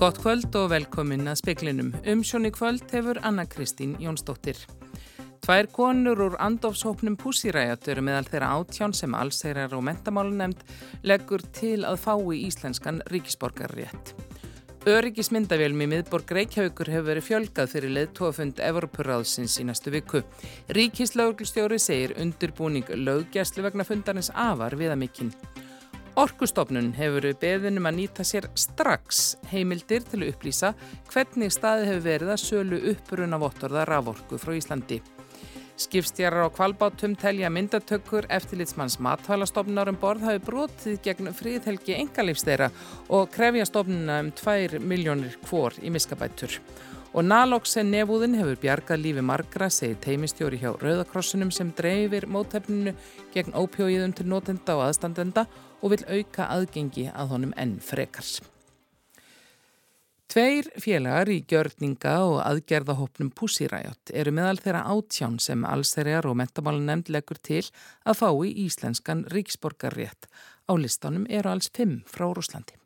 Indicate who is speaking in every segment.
Speaker 1: Gott kvöld og velkomin að speklinum. Umsjón í kvöld hefur Anna Kristín Jónsdóttir. Tvær konur úr andofshópnum Pussiræjat eru meðal þeirra átján sem allseirar og mentamálunemnd leggur til að fái íslenskan ríkisborgarrétt. Öryggismyndavélum í miðborg Reykjavíkur hefur verið fjölgað fyrir leðtófund Evroparáðsins í næstu viku. Ríkislauglustjóri segir undirbúning löggjærslu vegna fundarins afar viðamikinn. Orkustofnun hefur beðinum að nýta sér strax heimildir til að upplýsa hvernig staði hefur verið að sölu uppruna vottorða raforku frá Íslandi. Skipstjarar á kvalbátum telja myndatökkur eftirlitsmanns matvælastofnunar um borð hafi brotið gegn fríðhelgi engalífsteira og krefja stofnuna um 2 miljónir kvor í miskabætur. Og naloxen nefúðin hefur bjargað lífi margra, segir teimistjóri hjá Rauðakrossunum sem dreifir mótefninu gegn ópjóiðum til notenda og aðstandenda og vil auka aðgengi að honum enn frekars. Tveir félagar í gjörninga og aðgerðahopnum Pussiræjot eru meðal þeirra átján sem allsherjar og mentamálunemnd leggur til að fá í íslenskan ríksborgarrétt. Á listanum eru alls fimm frá Rúslandi.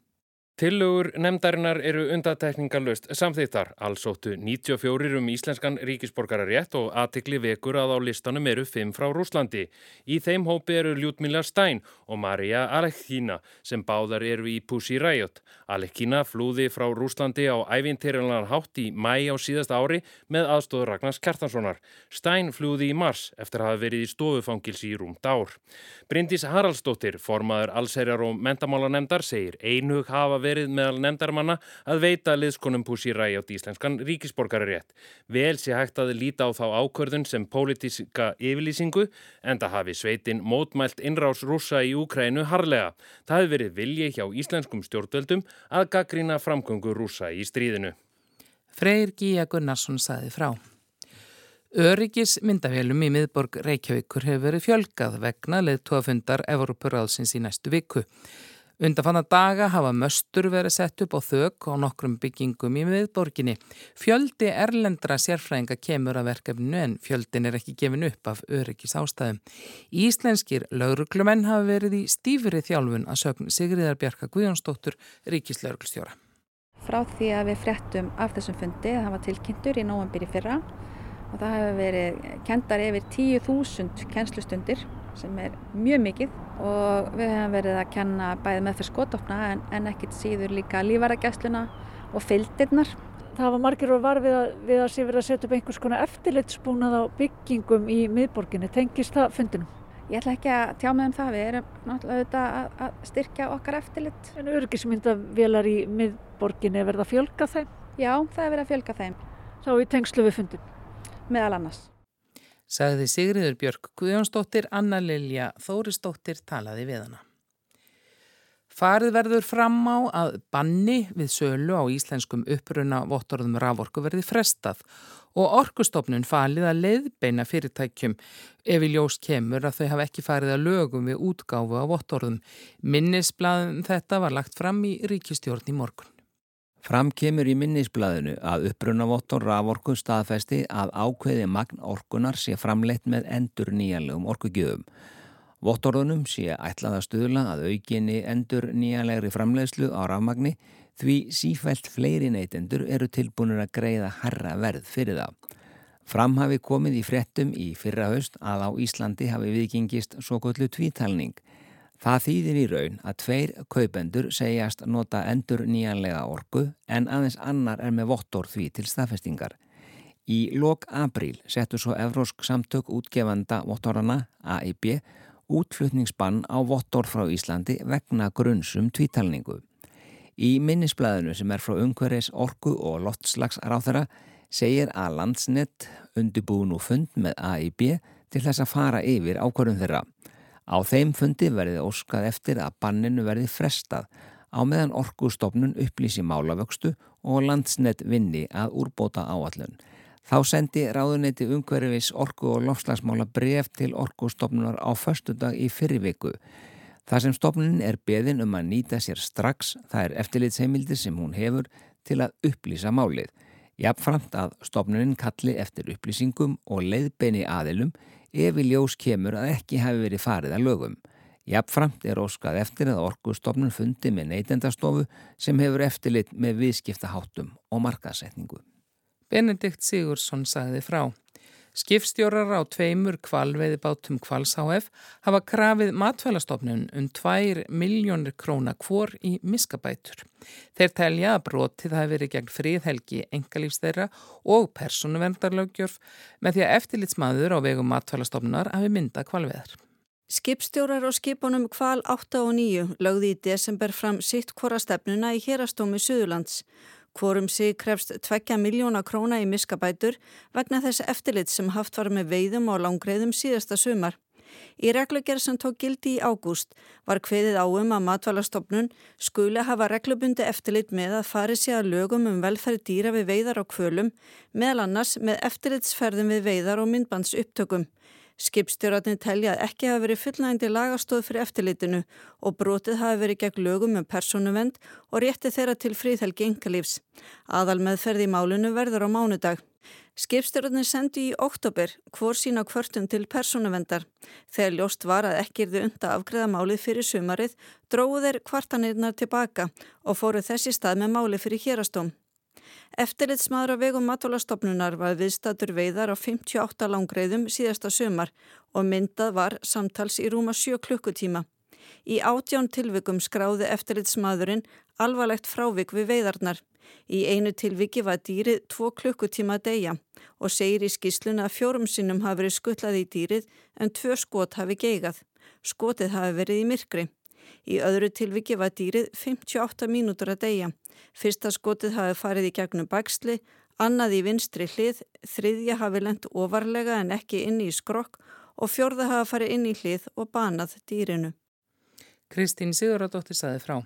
Speaker 2: Tillögur nefndarinnar eru undatekningalust samþýttar. Allsóttu 94 um íslenskan ríkisborgararétt og aðtikli vekur að á listanum eru 5 frá Rúslandi. Í þeim hópi eru Ljútmila Stein og Marja Alekhina sem báðar eru í Pussy Riot. Alekhina flúði frá Rúslandi á ævintýrjanar hátt í mæ á síðasta ári með aðstóður Ragnars Kjartanssonar. Stein flúði í mars eftir að hafa verið í stofufangils í rúmt ár. Bryndís Haraldsdóttir, formaður allserjar og mentamálanemdar, segir einhug hafa verið meðal nefndarmanna að veita liðskonum Pussy Riot íslenskan ríkisborgararétt. Vel sé hægt að líta á þá ákvörðun sem pólitíska yfirlýsingu en það hafi sveitin mótmælt innrás rúsa í Úkrænu harlega. Það hefði verið vilji hjá íslenskum stjórnvöldum að gaggrína framgöngu rúsa í stríðinu.
Speaker 1: Freyr Gíja Gunnarsson saði frá. Öryggis myndavélum í miðborg Reykjavíkur hefur verið fjölgað vegna leðtóafundar Evroparáðsins í næstu viku. Undanfanna daga hafa möstur verið sett upp á þök og nokkrum byggingum í miðborginni. Fjöldi erlendra sérfræðinga kemur að verkefninu en fjöldin er ekki gefin upp af öryggis ástæðum. Íslenskir lauruglumenn hafa verið í stífri þjálfun að sögn Sigriðar Bjarka Guðjónsdóttur, ríkislauruglstjóra.
Speaker 3: Frá því að við fréttum af þessum fundi, það var tilkynntur í nóanbyrji fyrra og það hefur verið kendar yfir 10.000 kennslustundir sem er mjög mikið og við hefum verið að kenna bæði með fyrir skotofna en, en ekkit síður líka lífaragjæsluna og fylgdirnar.
Speaker 4: Það var margir og var við að, við að sé verið að setja upp einhvers konar eftirlitsbúnað á byggingum í miðborginni. Tengist það fundinum?
Speaker 3: Ég ætla ekki að tjá með um það, við erum náttúrulega auðvitað að, að styrkja okkar eftirlit.
Speaker 4: En örgismyndavélar í miðborginni er verið að fjölga þeim?
Speaker 3: Já, það er verið að fjölga þeim.
Speaker 4: Þá í tengslu við fundin?
Speaker 3: Meðal annars
Speaker 1: sagði Sigriður Björk Guðjónsdóttir, Anna Lilja Þórisdóttir talaði við hana. Farið verður fram á að banni við sölu á íslenskum uppruna vottorðum raforku verði frestað og orkustofnun falið að leiðbeina fyrirtækjum ef í ljós kemur að þau hafa ekki farið að lögum við útgáfu á vottorðum. Minnisblaðum þetta var lagt fram í ríkistjórn í morgun.
Speaker 5: Fram kemur í minnisblæðinu að upprunavottor raforku staðfesti að ákveði magn orkunar sé framleitt með endur nýjanlegum orkugjöfum. Vottorðunum sé ætlað að stuðla að aukinni endur nýjanlegri framleiðslu á rafmagni því sífælt fleiri neytendur eru tilbúinur að greiða herra verð fyrir það. Fram hafi komið í frettum í fyrra haust að á Íslandi hafi viðgengist svo gullu tvítalning Það þýðir í raun að tveir kaupendur segjast nota endur nýjanlega orgu en aðeins annar er með vottor því til staðfestingar. Í lok apríl settu svo Evrósk samtök útgefanda vottorana AIB útflutningsbann á vottor frá Íslandi vegna grunnsum tvítalningu. Í minnisblæðinu sem er frá umhverjus orgu og lottslagsráþara segir að landsnett undirbúinu fund með AIB til þess að fara yfir ákvörðum þeirra. Á þeim fundi verði óskað eftir að banninu verði frestað á meðan orkustofnun upplýsi málavöxtu og landsnett vinni að úrbóta áallun. Þá sendi ráðuneyti umhverfis orku og lofslagsmála bref til orkustofnunar á förstu dag í fyrriviku. Það sem stofnunin er beðin um að nýta sér strax, það er eftirlitsheimildir sem hún hefur til að upplýsa málið. Jafnframt að stofnunin kalli eftir upplýsingum og leiðbeini aðilum ef í ljós kemur að ekki hafi verið farið að lögum. Jafnframt er óskað eftir að orkustofnun fundi með neytendastofu sem hefur eftirlit með viðskiptaháttum og markasetningu.
Speaker 1: Benedikt Sigursson sagði frá. Skipstjórar á tveimur kvalveiði bátum Kvals HF hafa krafið matfælastofnun um 2 miljónir króna hvor í miskabætur. Þeir telja að brotið hafi verið gegn fríðhelgi engalífs þeirra og persónuvendarlögjörf með því að eftirlitsmaður á vegum matfælastofnunar hafi myndað kvalveðar.
Speaker 6: Skipstjórar á skipunum Kval 8 og 9 lögði í desember fram sitt hvora stefnuna í hérastómi Suðurlands. Hvorum sig krefst 2 miljóna króna í miskabætur vegna þess eftirlit sem haft var með veiðum og langreiðum síðasta sumar. Í reglugjör sem tók gildi í ágúst var hveðið áum að matvælastofnun skuli hafa reglubundi eftirlit með að fari sig að lögum um velferð dýra við veiðar á kvölum, meðal annars með eftirlitsferðum við veiðar og myndbands upptökum. Skipstjóratni telja að ekki hafi verið fullnægindi lagastóð fyrir eftirlitinu og brotið hafi verið gegn lögum um persónuvend og rétti þeirra til fríðhelgi yngalífs. Aðal meðferði í málunu verður á mánudag. Skipstjóratni sendi í oktober hvor sína kvörtun til persónuvendar. Þegar ljóst var að ekki erðu unda afgreða málið fyrir sumarið, dróðu þeir kvartanirnar tilbaka og fóru þessi stað með málið fyrir hérastóm. Eftirlitsmaður á vegum matvalastofnunar var viðstatur veiðar á 58 langreiðum síðasta sömar og myndað var samtals í rúma 7 klukkutíma. Í átján tilvikum skráði eftirlitsmaðurinn alvarlegt frávik við veiðarnar. Í einu tilviki var dýrið 2 klukkutíma að deyja og segir í skísluna að fjórum sinnum hafi verið skuttlaði í dýrið en tvö skot hafi geigað. Skotið hafi verið í myrkri. Í öðru tilviki var dýrið 58 mínútur að deyja. Fyrsta skotið hafi farið í gegnum baksli, annað í vinstri hlið, þriðja hafi lendt ofarlega en ekki inni í skrokk og fjörða hafi farið inn í hlið og banað dýrinu.
Speaker 1: Kristín Sigurðardóttir saði frá.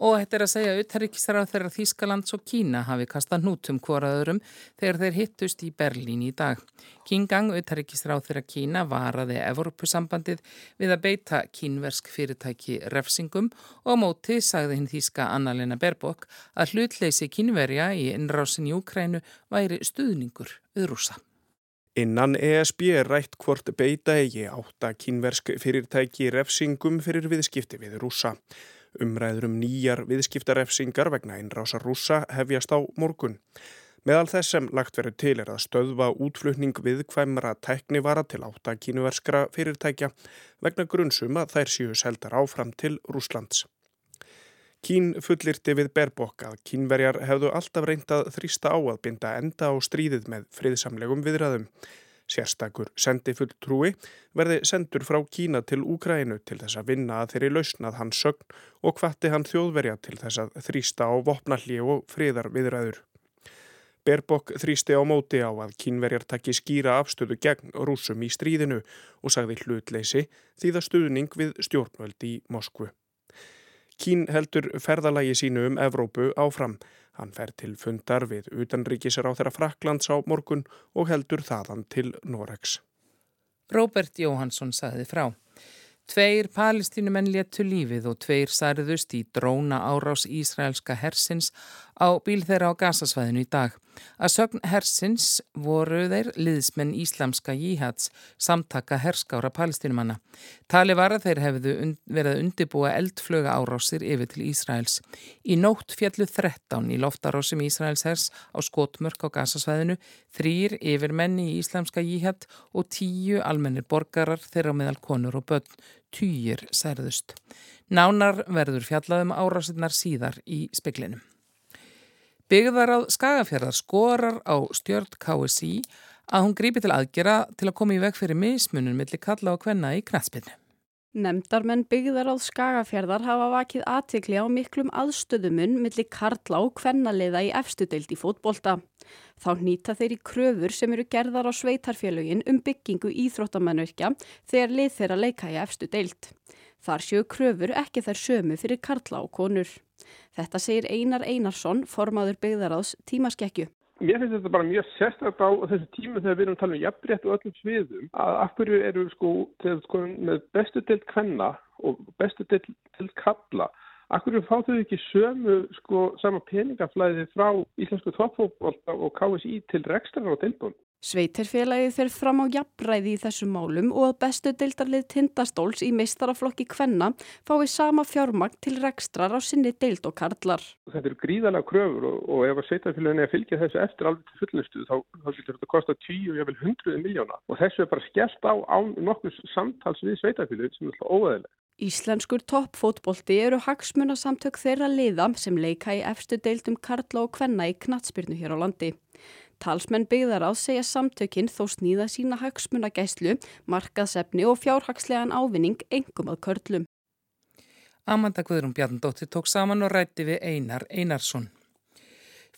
Speaker 1: Og þetta er að segja að uthærikkisra þeirra Þískalands og Kína hafi kastað nútum hvoraðurum þegar þeir hittust í Berlín í dag. Kingang, uthærikkisra þeirra Kína, varaði Evropasambandið við að beita kínversk fyrirtæki refsingum og móti sagði hinn Þíska Anna-Lena Berbok að hlutleysi kínverja í innrásin í Ukrænu væri stuðningur við rúsa.
Speaker 7: Innan ESB er rætt hvort beita eigi átta kínversk fyrirtæki refsingum fyrir viðskipti við rúsa. Umræður um nýjar viðskiptarefsingar vegna innrásar rúsa hefjast á morgun. Meðal þess sem lagt verið til er að stöðva útflutning viðkvæmra teknivara til átta kínuverskra fyrirtækja vegna grunnsum að þær séu seldar áfram til Rúslands. Kín fullirti við Berbok að kínverjar hefðu alltaf reyndað þrýsta á að binda enda á stríðið með friðsamlegum viðræðum. Sérstakur sendifull trúi verði sendur frá Kína til Úkrænu til þess að vinna að þeirri lausnað hans sögn og hvati hann þjóðverja til þess að þrýsta á vopnalli og friðar viðræður. Berbok þrýsti á móti á að kínverjar takki skýra afstöðu gegn rúsum í stríðinu og sagði hlutleysi því það stuðning við stjórnvöld í Moskvu. Kín heldur ferðalagi sínu um Evrópu áfram. Hann fer til fundar við utanríkisar á þeirra Fraklands á morgun og heldur þaðan til Noregs.
Speaker 1: Róbert Jóhansson sagði frá. Tveir palestínumenn léttu lífið og tveir særiðust í dróna árás Ísraelska hersins á bíl þeirra á gasasvæðinu í dag. Að sögn hersins voru þeir liðsmenn Íslamska jíhats samtaka herskára palestinumanna. Tali var að þeir hefðu verið að undibúa eldflöga árásir yfir til Ísraels. Í nótt fjallu 13 í loftarásum Ísraels hers á skotmörk á gasasvæðinu, þrýr yfir menni í Íslamska jíhat og tíu almennir borgarar þeirra meðal konur og börn, týjir særðust. Nánar verður fjallaðum árásinnar síðar í speklinum. Byggðar á skagafjörðar skorar á stjórn KSI að hún grípi til aðgera til að koma í veg fyrir mismunum millir kalla og kvenna í knætspinnu.
Speaker 8: Nemndarmenn byggðar á skagafjörðar hafa vakið aðtikli á miklum aðstöðumun millir karla og kvennaliða í efstudeild í fótbolta. Þá nýta þeir í kröfur sem eru gerðar á sveitarfélögin um byggingu íþróttamannverkja þegar lið þeirra leika í efstudeild. Þar séu kröfur ekki þær sömu fyrir karla og konur. Þetta segir Einar Einarsson, formaður byggðaráðs tímaskekkju.
Speaker 9: Mér finnst þetta bara mjög sérstaklega á þessu tímu þegar við erum að tala um jafnrétt og öllum sviðum að af hverju eru sko, sko með bestu deilt kvenna og bestu deilt kalla af hverju fá þau ekki sömu sko sama peningaflæði frá Íslensku toppfólkválta og KSI til rekstrar og tilbúin?
Speaker 8: Sveitirfélagið fer fram á jafnræði í þessum málum og að bestu deildarlið tindastóls í meistaraflokki Kvenna fái sama fjármagn til rekstrar á sinni deild og karlar.
Speaker 9: Þetta eru gríðalega kröfur og, og ef að sveitirfélagin er að fylgja þessu eftir alveg til fullnustu þá, þá getur þetta að kosta 10 og jáfnvel 100 miljóna og þessu er bara skellt á án nokkus samtals við sveitirfélagið sem er alltaf óæðilega.
Speaker 8: Íslenskur toppfótbolti eru hagsmunasamtök þeirra liða sem leika í efstu deildum karla og kvenna í knatsbyrnu hér á landi. Talsmenn byggðar á segja samtökinn þó snýða sína hagsmunagæslu, markaðsefni og fjárhagslegan ávinning engum að körlum.
Speaker 1: Amanda Guðrún Bjarndóttir tók saman og rætti við Einar Einarsson.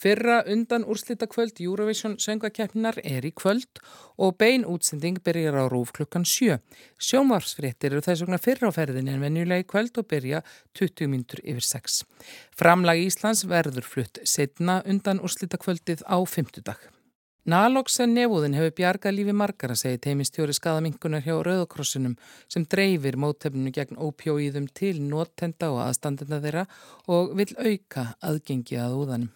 Speaker 1: Fyrra undan úrslita kvöld Eurovision söngakeppninar er í kvöld og bein útsending byrjar á rúf klukkan 7. Sjónvarsfréttir eru þess vegna fyrra á ferðin en venjulega í kvöld og byrja 20 mínutur yfir 6. Framlag Íslands verður flutt setna undan úrslita kvöldið á 50 dag. Naloxen nefúðin hefur bjargað lífi margar að segja teimistjóri skadaminkunar hjá Rauðakrossinum sem dreifir móttefninu gegn ópjóíðum til nóttenda og aðstandenda þeirra og vil auka aðgengi að úðanum.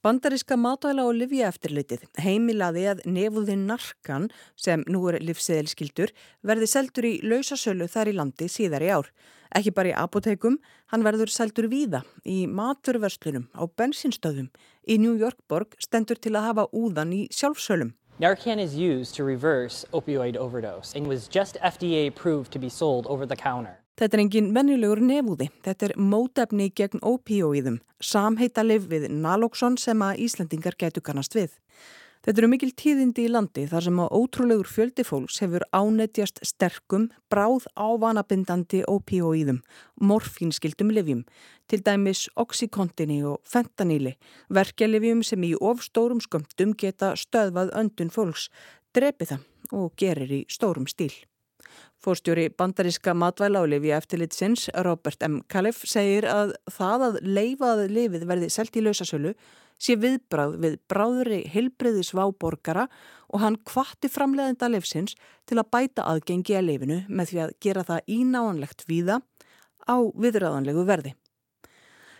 Speaker 10: Bandaríska matvæla og livjaeftirlitið heimilaði að nefúðin narkan sem nú er livseðilskildur verði seldur í lausasölu þar í landi síðar í ár. Ekki bara í apotekum, hann verður seldur víða í maturverslunum á bensinstöðum. Í New York borg stendur til að hafa úðan í sjálfsölum.
Speaker 11: Narcan is used to reverse opioid overdose and was just FDA approved to be sold over the counter.
Speaker 10: Þetta er engin mennilegur nefúði. Þetta er mótefni gegn opioíðum, samheita liv við naloxon sem að Íslandingar getur kannast við. Þetta eru mikil tíðindi í landi þar sem að ótrúlegur fjöldi fólks hefur ánetjast sterkum, bráð ávanabindandi opioíðum, morfínskildum livjum, til dæmis oxykontini og fentanili, verkelivjum sem í ofstórum skömmtum geta stöðvað öndun fólks, drepi það og gerir í stórum stíl. Fórstjóri bandaríska matvæla og lifi eftirlitsins Robert M. Califf segir að það að leifað lifið verði selt í lausasölu sé viðbráð við bráðri hilbriði sváborgara og hann kvatti framleðenda lifsins til að bæta aðgengi að lifinu með því að gera það ínáanlegt víða á viðræðanlegu verði.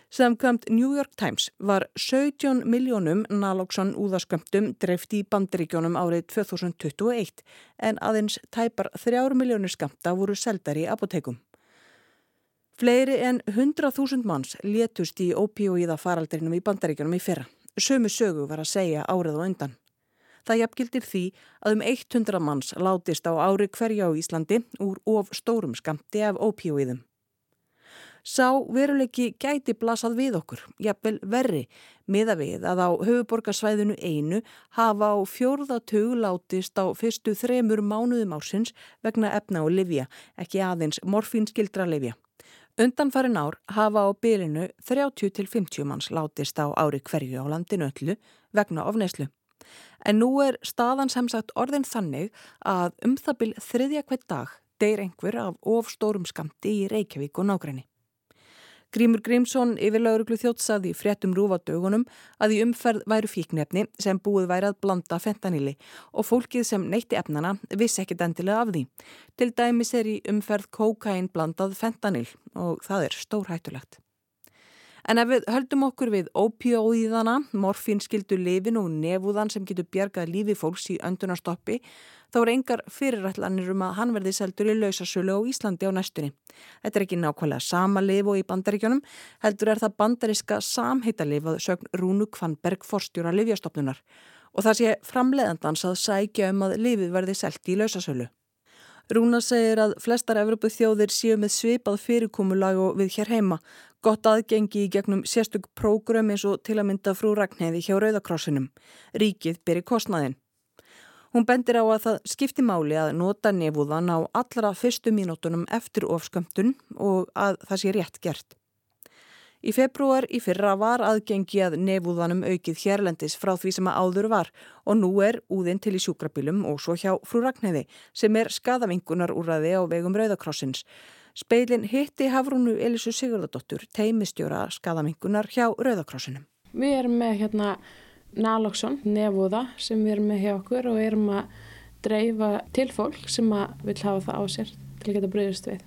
Speaker 10: Samkvæmt New York Times var 17 miljónum naloxon úðaskömmtum dreift í bandaríkjónum árið 2021 en aðeins tæpar 3 miljónir skamta voru seldar í apotekum. Fleiri en 100.000 manns létust í opioíða faraldrinum í bandaríkjónum í fyrra. Sömu sögu var að segja árið og undan. Það jafngildir því að um 100 manns látist á ári hverja á Íslandi úr of stórum skamti af opioíðum. Sá veruleiki gæti blasað við okkur, jafnvel verri, miða við að á höfuborgarsvæðinu einu hafa á fjórðatug látist á fyrstu þremur mánuðum ársins vegna efna og livja, ekki aðeins morfínskildra livja. Undanfærin ár hafa á bylinu 30-50 manns látist á ári hverju á landinu öllu vegna ofneislu. En nú er staðan sem sagt orðin þannig að um það byl þriðja hvert dag deyr einhver af ofstórum skamti í Reykjavík og nágræni. Grímur Grímsson yfir lauruglu þjótsaði fréttum rúfadögunum að í umferð væru fíknefni sem búið væri að blanda fentanili og fólkið sem neytti efnana vissi ekkit endilega af því. Til dæmis er í umferð kókain blandað fentanil og það er stórhættulegt. En ef við höldum okkur við ópjóðíðana, morfinskildu lifin og nefúðan sem getur bjargað lífi fólks í öndunarstoppi, þá er engar fyrirætlanir um að hann verði seldur í lausasölu á Íslandi á næstunni. Þetta er ekki nákvæmlega sama lif og í bandaríkjónum, heldur er það bandariska samheitalif að sögn Rúnu Kvanberg forstjóra livjastofnunar og það sé framleiðandans að sækja um að lifið verði selgt í lausasölu. Rúna segir að flestar Evropu þjóðir séu með svipað fyrirkomulag og við hér heima, gott aðgengi í gegnum sérstök prógrum eins og til að mynda frú Ragnheði hjá Rauðakrossinum. Ríkið byrji kostnaðin. Hún bendir á að það skipti máli að nota nefúðan á allra fyrstu mínútonum eftir ofskömmtun og að það sé rétt gert. Í februar í fyrra var aðgengi að nefúðanum aukið hérlendis frá því sem að áður var og nú er úðinn til í sjúkrabilum og svo hjá frú Ragnheði sem er skadavingunar úrraði á vegum Rauðakrossins. Speilin hitti Hafrúnu Elisu Sigurðardóttur, teimistjóra skadavingunar hjá Rauðakrossinum.
Speaker 12: Við erum með hérna naloxon, nefúða sem við erum með hjá okkur og erum að dreifa til fólk sem að vil hafa það á sér til að geta breyðist við.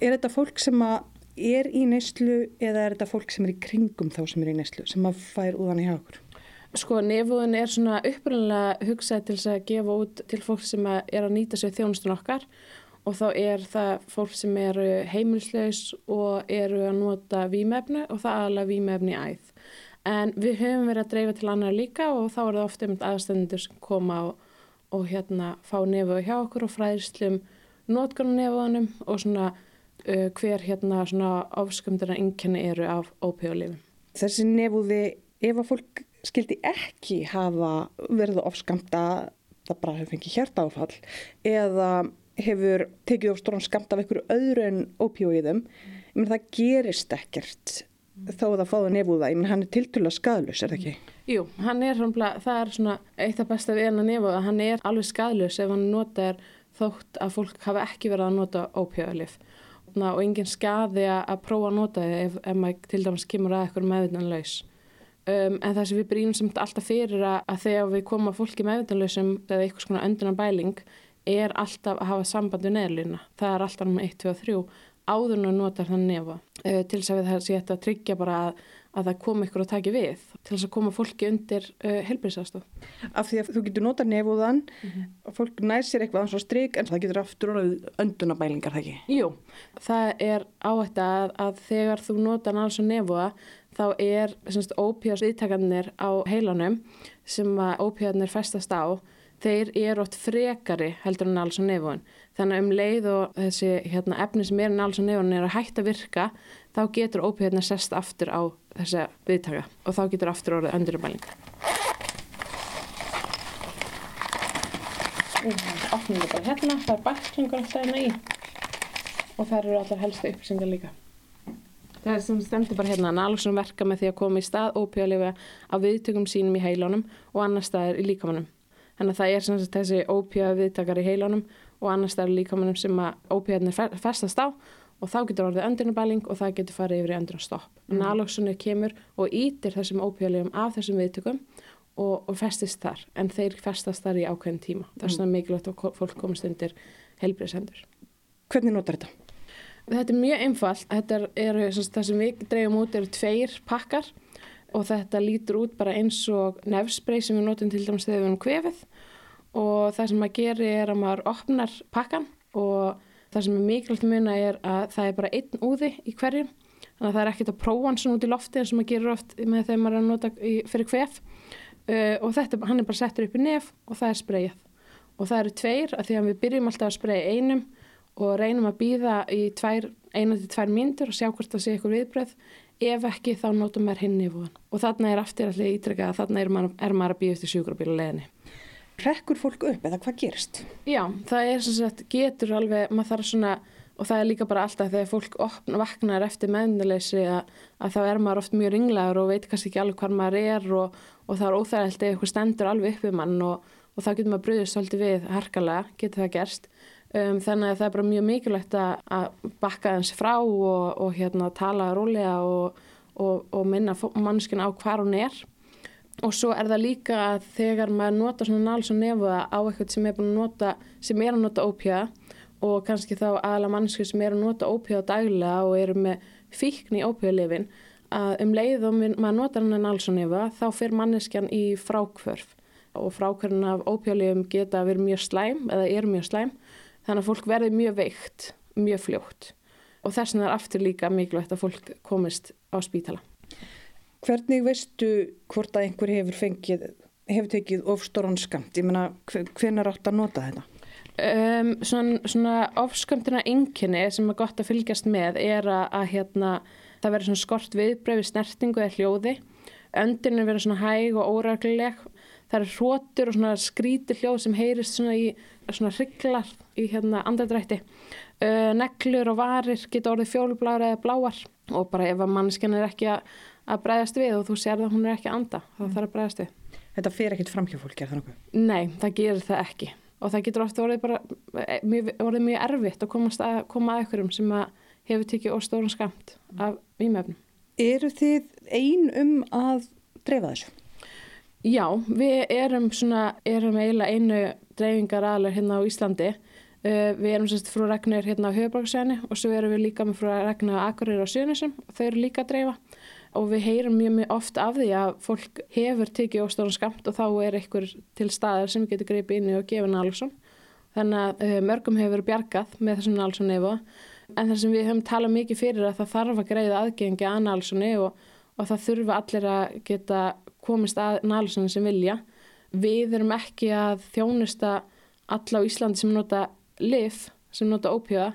Speaker 13: Er þetta fólk sem að er í neyslu eða er þetta fólk sem er í kringum þá sem er í neyslu sem að fær úðan hjá okkur?
Speaker 12: Sko nefúðin er svona upprunlega hugsað til að gefa út til fólk sem er að nýta sér þjónustun okkar og þá er það fólk sem eru heimilslaus og eru að nota výmefnu og það aðalega výmefni æð. En við höfum verið að dreifa til annar líka og þá er það ofta um aðstændur sem koma og, og hérna fá nefúðu hjá okkur og fræðslum notgrunum nefúðunum og svona uh, hver hérna svona ofskumdana inkenni eru af ópíðalifum.
Speaker 13: Þessi nefúði, ef að fólk skildi ekki hafa verið ofskamta, það bara hefur fengið hjartáfall eða hefur tekið á stórn skamt af einhverju öðru en ópíóiðum, mm. það gerist ekkert. Þó að það fáða nefúða, ég menn hann er tilturlega skadlus, er það ekki?
Speaker 12: Jú, hann er það er svona eitt af besta við enna nefúða, hann er alveg skadlus ef hann notar þótt að fólk hafa ekki verið að nota ópíóilif og engin skadi að prófa að nota þau ef, ef maður til dæmis kemur að eitthvað meðvitanlaus. Um, en það sem við brýnum samt alltaf fyrir að, að þegar við komum að fólki meðvitanlausum eða eitthvað svona öndunar bæling er alltaf að hafa samband við neðluna. Það er alltaf um 1, 2 og 3 áður en að nota þann nefa uh, til þess að það sé að tryggja bara að, að það komi ykkur að taki við til þess að koma fólki undir uh, helbriðsastof.
Speaker 13: Af því að þú getur nota nefúðan mm -hmm. og fólk næsir eitthvað ansvar stryk en það getur aftur öndunabælingar, það ekki?
Speaker 12: Jú, það er áhætt að, að þegar þú nota náttúrulega nefúða þá er ópíðars viðtakarnir á heilanum sem að ópíðarnir festast á þeir eru átt frekari heldur en alls á nefun. Þannig að um leið og þessi hérna, efni sem er en alls á nefun er að hætta virka, þá getur ópíðarna sest aftur á þessi viðtaka og þá getur aftur orðið öndurumæling. Opnum við bara hérna, það er bakklingur alltaf hérna í og það eru allar helstu upplýsingar líka. Það er sem stendur bara hérna að nálsum verka með því að koma í stað ópíðarlega á viðtökum sínum í heilunum og annar staðir í líkamannum. Þannig að það er sagt, þessi ópíða viðtakar í heilanum og annars það er líkamannum sem að ópíðarnir festast á og þá getur orðið öndunabæling og það getur farið yfir í öndunarstopp. Mm. Nalóksunni kemur og ítir þessum ópíðarlegum af þessum viðtökum og, og festist þar en þeir festast þar í ákveðin tíma. Það er mm. svona mikilvægt að fólk komast undir helbriðsendur.
Speaker 13: Hvernig notar þetta?
Speaker 12: Þetta er mjög einfalt. Þetta er, er, það sem við dreyjum út eru tveir pakkar og þetta lítur út bara eins og nefnsprey sem við notum til dæmis þegar við erum kvefið og það sem maður gerir er að maður opnar pakkan og það sem er mikilvægt muna er að það er bara einn úði í hverjum. Þannig að það er ekkert að prófa hans út í lofti eins og maður gerir oft með þegar maður er að nota í, fyrir kvef. Uh, og þetta, hann er bara settur upp í nef og það er spreyjað. Og það eru tveir að því að við byrjum alltaf að spreyja einum og reynum að býða í eina til tvær myndur og sjá hvort það sé eitthvað viðbröð ef ekki þá notum við hinn nýfúðan og þarna er aftur allir ítrekka að þarna er maður, er maður að býja eftir sjúkrabíla leðinni.
Speaker 13: Rekkur fólk upp eða hvað gerst?
Speaker 12: Já, það er sem sagt, getur alveg, maður þarf svona og það er líka bara alltaf þegar fólk opna, vaknar eftir meðnuleysi að, að þá er maður oft mjög ringlegar og veit kannski ekki alveg hvað maður er og, og það er óþægilegt ef eitthvað stendur alveg upp við mann og, og þá getur maður bröðist svolítið við harkalega, getur það gerst Um, þannig að það er bara mjög mikilvægt að bakka þess frá og, og hérna, tala rólega og, minna mannskina á hvað hún er og svo er það líka að þegar maður nota svona náls og nefuða á eitthvað sem er að nota sem er að nota ópíða og kannski þá aðla mannskið sem er að nota ópíða daglega og eru með fíkn í ópíðalifin að um leið og maður nota hann að náls og nefuða þá fyrir manneskjan í frákvörf og frákvörfin af ópíðalifum geta verið mjög slæm eða er mjög slæm þannig að fólk verði mjög veikt, mjög fljótt og þess vegna er aftur líka mikilvægt að fólk komist á spítala.
Speaker 13: Hvernig veistu hvort að einhver hefur fengið, hefur tekið ofstóran skamt? Ég menna, hvernig er átt að nota þetta?
Speaker 12: Um, svona svona ofskamtina enginni sem er gott að fylgjast með er að, að hérna, það verður svona skort viðbreyfi snertingu eða hljóði öndinu verður svona hæg og óræklileg það eru hrótur og svona skríti hljóð sem heyrist svona í svona rygglar í hérna andadrætti uh, neglur og varir geta orðið fjólublára eða bláar og bara ef að mannskjan er ekki að, að bregðast við og þú sér að hún er ekki að anda þá mm. þarf að bregðast við
Speaker 13: Þetta fer ekkit fram hjá fólk, er það nokkuð?
Speaker 12: Nei, það gerir það ekki og það getur ofta orðið bara eh, mjög, orðið mjög erfitt að, að koma að einhverjum sem að hefur tikið óstóran skamt af výmefnum
Speaker 13: Eru þið ein um að dreifa þessu?
Speaker 12: Já, við erum, svona, erum eiginlega einu dreifingar aðlar hérna á Íslandi. Uh, við erum sérst frú Ragnar hérna á Höfbruksvæni og svo erum við líka með frú Ragnar Akureyri á Sjönesum og þau eru líka að dreifa. Og við heyrum mjög, mjög oft af því að fólk hefur tekið óstóran skamt og þá er einhver til staðar sem getur greipið inn í og gefið nálsson. Þannig að uh, mörgum hefur bjargað með þessum nálsson nefa en það sem við höfum talað mikið fyrir að það þarf að greiða aðgengi að nálssoni og, og það þurfa allir að geta komist að nálssoni sem vilja. Við erum ekki að þjónusta alla á Íslandi sem nota lif, sem nota ópjöða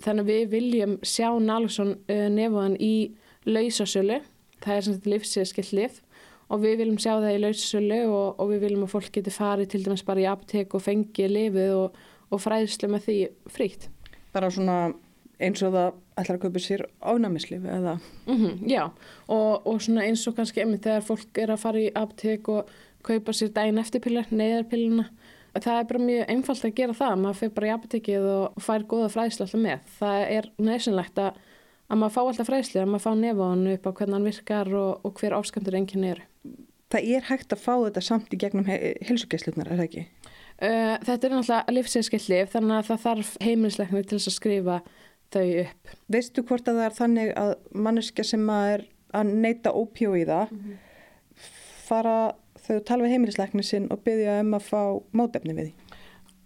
Speaker 12: þannig að við viljum sjá nálsson uh, nefaðan í lausasölu það er svona livsskilt liv og við viljum sjá það í lausasölu og, og við viljum að fólk geti farið til dæmis bara í apotek og fengi lifið og, og fræðslu með því frítt.
Speaker 13: Bara svona eins og það ætlar að kaupa sér ánæmislif eða?
Speaker 12: Mm -hmm, já og, og svona eins og kannski emmi þegar fólk er að fara í apotek og kaupa sér dægin eftirpillar, neyðarpilluna það er bara mjög einfalt að gera það maður fyrir bara í apotekið og fær góða fræðslu alltaf með. Það er neysinlegt að að maður fá alltaf fræðsli, að maður fá nefáðan upp á hvernig hann virkar og, og hver áskæmtur enginn eru.
Speaker 13: Það er hægt að fá þetta samt í gegnum he helsugesslunar, er það ekki?
Speaker 12: Uh, þetta er náttúrulega livsinskillif þannig að það þarf heimilisleikni til þess að skrifa þau upp.
Speaker 13: Veistu hvort að það er þannig að manneska sem að er að neyta ópjóiða mm -hmm. fara þau tala við heimilisleikni sinn og byggja um að fá mótefni við því?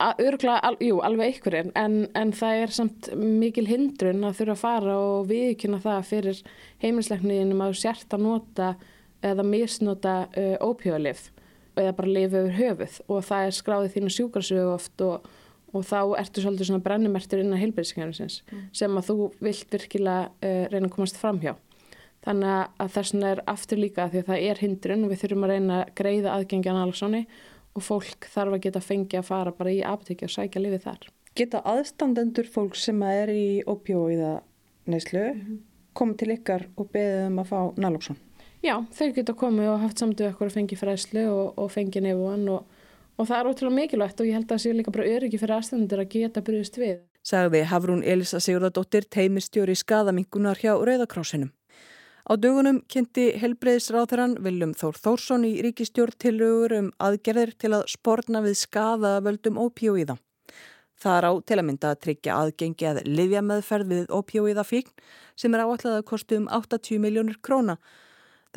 Speaker 12: Örgla, al, jú, alveg einhverjum en, en það er samt mikil hindrun að þurfa að fara og viðkynna það fyrir heimilisleikniðinum að sérta nota eða misnota uh, ópjóðalif eða bara lifa yfir höfuð og það er skráðið þínu sjúkarsögu oft og, og þá ertu svolítið svona brennumertur innan heilbæðiskengjarinsins mm. sem að þú vilt virkilega uh, reyna að komast fram hjá. Þannig að þess vegna er aftur líka því að það er hindrun og við þurfum að reyna að greiða aðgengja analóksóni og fólk þarf að geta fengið að fara bara í apotekki og sækja lifið þar.
Speaker 13: Geta aðstandendur fólk sem er í opjóiða neyslu mm -hmm. komið til ykkar og beðið um að fá naloxon?
Speaker 12: Já, þeir geta komið og haft samtöðu okkur að fengi fræslu og, og fengi nefúan og, og það er ótrúlega mikilvægt og ég held að það sé líka bara öryggi fyrir aðstandendur að geta brúðist við.
Speaker 10: Sagði Hafrún Elisa Sigurðardóttir teimistjóri skadamingunar hjá Rauðakrásinum. Á dögunum kynnti helbreyðisráþurann Viljum Þór Þórsson í ríkistjórn tilögur um aðgerðir til að sporna við skaða völdum ópjóiða. Það er á til að mynda að tryggja aðgengi að livja meðferð við ópjóiðafíkn sem er áallega að kostu um 80 miljónur króna.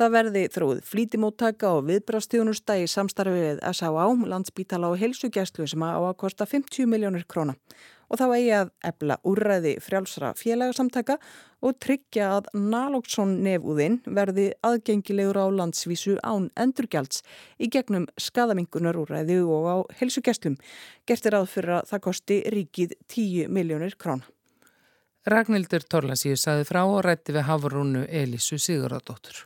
Speaker 10: Það verði þróð flítimóttaka og viðbrastjónusta í samstarfið S.A.A. landsbítala og helsugæslu sem á að kosta 50 miljónur króna og þá eigi að ebla úrræði frjálsra félagsamtaka og tryggja að naloxon nefúðinn verði aðgengilegur á landsvísu án endurgjalds í gegnum skadamingunar úrræði og á helsugestlum. Gert er að fyrir að það kosti ríkið 10 miljónir krána.
Speaker 1: Ragnhildur Torlasíu saði frá og rætti við Hafrúnu Elísu Siguradóttur.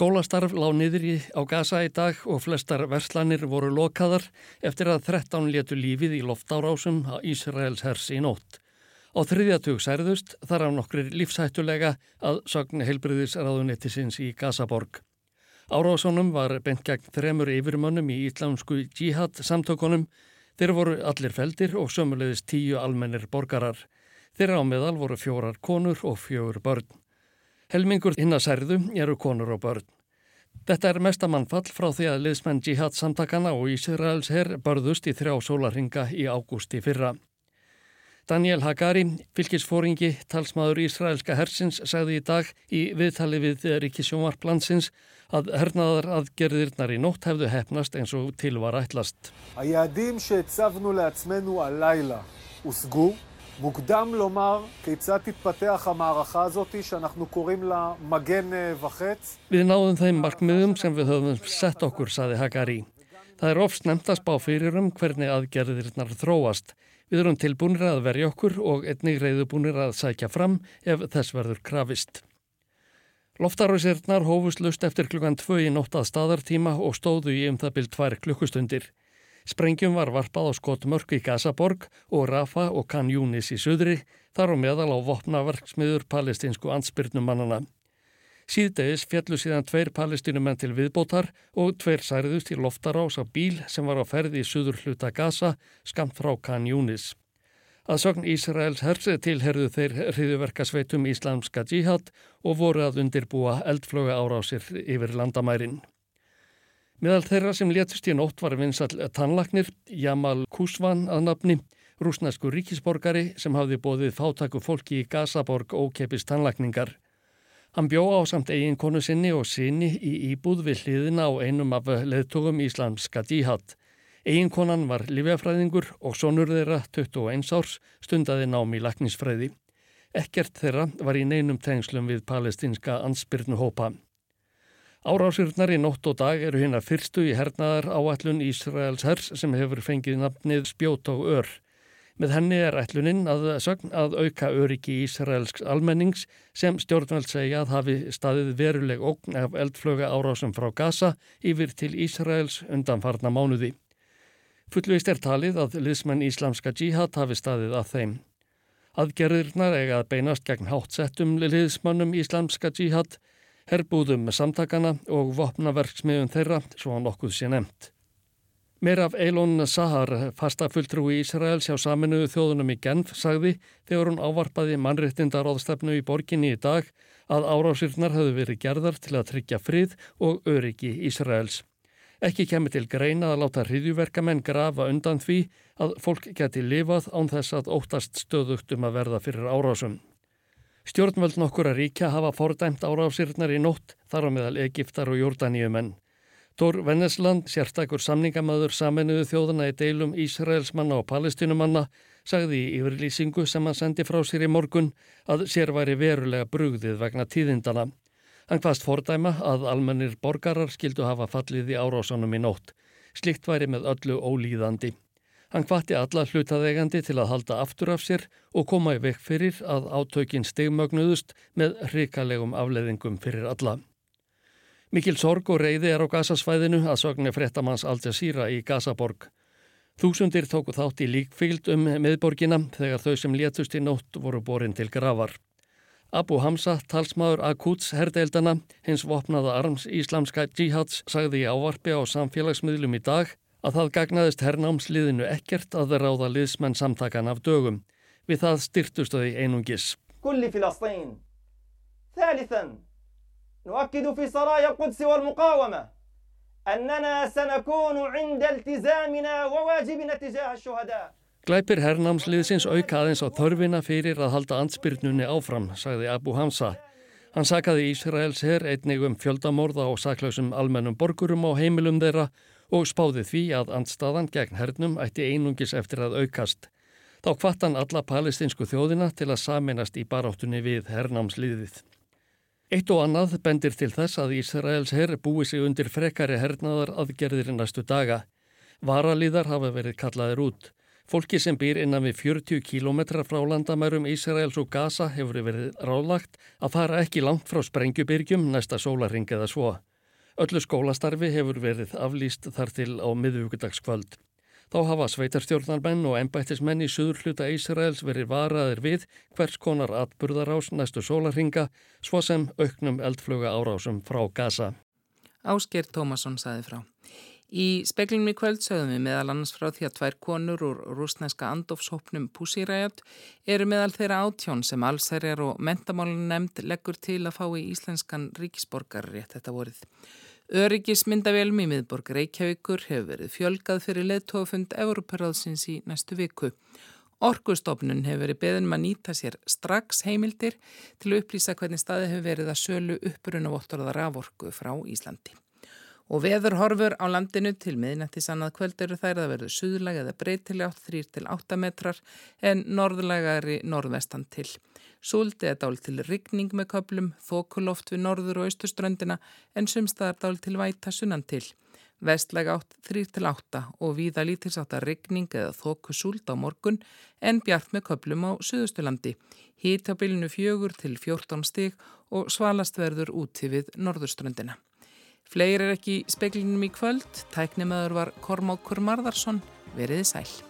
Speaker 14: Skólastarf lág niður í, á Gaza í dag og flestar verslanir voru lokaðar eftir að 13 letu lífið í loftárásum að Ísraels hers í nótt. Á þriðjatug særðust þar á nokkrir lífshættulega að sagna heilbriðisraðunettisins í Gazaborg. Árásunum var bent gegn þremur yfirmönnum í íslamsku jihad samtökunum. Þeir voru allir feldir og sömulegðist tíu almennir borgarar. Þeirra á meðal voru fjórar konur og fjögur börn. Helmingur hinn að særðu eru konur og börn. Þetta er mesta mannfall frá því að liðsmenn jihad samtakana og Ísraels herr börðust í þrjá sólaringa í ágústi fyrra. Daniel Hagari, fylgisfóringi, talsmaður Ísraelska hersins, sagði í dag í viðtali við Ríkisjónvarplansins að hernaðar aðgerðirnar í nótt hefðu hefnast eins og til var ætlast.
Speaker 15: מוקדם לומר כיצד תתפתח המערכה הזאת שאנחנו קוראים לה מגן וחץ.
Speaker 14: Við náðum þeim markmiðum sem við höfum sett okkur, saði Hagari. Það er ofst nefnt að spá fyrir um hvernig aðgerðirinnar þróast. Við erum tilbúinir að verja okkur og einnig reyðubúinir að sækja fram ef þess verður krafist. Loftaráðsirnar hófust lust eftir klukkan 2 í nótt að staðartíma og stóðu í um það byrj tvær klukkustundir. Sprengjum var varpað á skotmörk í Gazaborg og Rafa og Khan Yunis í söðri, þar á meðal á vopnaverksmiður palestinsku ansbyrnumannana. Síðdegis fjallu síðan tveir palestinumenn til viðbótar og tveir særiðust í loftarás á bíl sem var á ferði í söður hluta Gaza, skamt frá Khan Yunis. Að sögn Ísraels hersi tilherðu þeir hriðuverkasveitum Íslamska djihad og voru að undirbúa eldflöga árásir yfir landamærin. Meðal þeirra sem létust í nótt var vinsall tannlaknir Jamal Kusvan að nafni, rúsnesku ríkisborgari sem hafði bóðið fátaku fólki í Gazaborg ókeppis tannlakningar. Hann bjó á samt eigin konu sinni og sinni í íbúð við hliðina á einum af leðtogum íslamska díhatt. Eigin konan var livjafræðingur og sonur þeirra 21 árs stundaði nám í laknisfræði. Ekkert þeirra var í neinum tengslum við palestinska ansbyrnu hópa. Árásirnar í nótt og dag eru hérna fyrstu í hernaðar áætlun Ísraels hers sem hefur fengið nafnið spjót og ör. Með henni er ætluninn að að auka öryggi Ísraelsks almennings sem stjórnveld segja að hafi staðið veruleg ógn af eldflöga árásum frá Gaza yfir til Ísraels undanfarna mánuði. Fullvist er talið að liðsmenn Íslamska djihad hafi staðið að þeim. Aðgerðirnar eiga að beinast gegn hátsettum liðsmannum Íslamska djihad herbúðum með samtakana og vopnaverksmiðun þeirra svo hann okkur sé nefnt. Meir af Eilon Sahar, fasta fulltrú í Ísraels hjá saminuðu þjóðunum í Genf, sagði þegar hún ávarpaði mannréttindaróðstefnu í borginni í dag að árásirnar hefðu verið gerðar til að tryggja frið og öryggi Ísraels. Ekki kemur til greina að láta hriðjuverkamenn grafa undan því að fólk geti lifað án þess að óttast stöðugt um að verða fyrir árásum. Stjórnvöld nokkura ríkja hafa fordæmt árafsirnar í nótt þar á meðal Egiptar og Jórdaníumenn. Tór Vennesland, sérstakur samningamöður saminuðu þjóðana í deilum Ísraelsmanna og palestinumanna, sagði í yfirlýsingu sem hann sendi frá sér í morgun að sér væri verulega brugðið vegna tíðindana. Hann hvaðst fordæma að almennir borgarar skildu hafa fallið í árásanum í nótt. Slikt væri með öllu ólíðandi. Hann hvati alla hlutaðegandi til að halda aftur af sér og koma í vekk fyrir að átökin stegmögnuðust með hrikalegum afleðingum fyrir alla. Mikil sorg og reyði er á gasasvæðinu að sögni frettamanns Al Jazeera í Gazaborg. Þúsundir tóku þátt í líkfylgd um meðborgina þegar þau sem létust í nótt voru borin til gravar. Abu Hamza, talsmaður Akuts herdeildana, hins vopnaða arms íslamska jihads, sagði í ávarfi á samfélagsmiðlum í dag að það gagnaðist herrnámsliðinu ekkert að ráða liðsmenn samtakan af dögum. Við það styrtustu þau einungis. Kulli Filastín, þælithan, nuakkidu fyrir Saraja Qudsi og al-Muqawama, annana sanakónu inda iltizamina og vajibina tijaha shuhada. Gleipir herrnámsliðsins auka aðeins á þörfina fyrir að halda ansbyrnunni áfram, sagði Abu Hamza. Hann sakaði Ísraels herr einnig um fjöldamorða og saklausum almennum borgurum á heimilum þeirra og spáði því að andstaðan gegn hernum ætti einungis eftir að aukast. Þá kvattan alla palestinsku þjóðina til að saminast í baráttunni við hernámsliðið. Eitt og annað bendir til þess að Ísraels herr búi sig undir frekari hernaðar aðgerðir næstu daga. Varalíðar hafa verið kallaðir út. Fólki sem býr innan við 40 kílometra frá landamærum Ísraels og Gaza hefur verið rálagt að fara ekki langt frá Sprengjubyrgjum næsta sólaring eða svo. Öllu skólastarfi hefur verið aflýst þar til á miðugudagskvöld. Þá hafa sveitarstjórnarmenn og ennbættismenn í suður hluta Ísraels verið varaðir við hvers konar atburðarás næstu sólarhinga svo sem auknum eldfluga árásum frá Gaza.
Speaker 1: Ásker Tómasson saði frá. Í speklinum í kvöld sögðum við meðal annars frá því að tvær konur úr rúsneska andofshópnum Pussiræjat eru meðal þeirra átjón sem allsherjar og mentamálun nefnd leggur til að fá í íslenskan ríkisborgar rétt þetta vorið. Öryggismyndavélum í miðborg Reykjavíkur hefur verið fjölgað fyrir leðtófund Európaráðsins í næstu viku. Orkustofnun hefur verið beðin maður um nýta sér strax heimildir til að upplýsa hvernig staði hefur verið að sölu uppbrunna vottorða raforku frá Íslandi. Og veður horfur á landinu til miðnætti sannað kvöld eru þær að verðu suðlega eða breytilega 3-8 metrar en norðlegari norðvestan til. Súld eða dál til rigning með köplum, þokuloft við norður og austurströndina en sumstaðar dál til væta sunnan til. Vestlega átt 3-8 og víða lítilsátt að rigning eða þokusúld á morgun en bjart með köplum á Suðustulandi. Hít á bylnu fjögur til 14 stig og svalast verður úti við norðurströndina. Fleir er ekki speklinum í kvöld, tæknimaður var Kormákur Marðarsson, veriði sæl.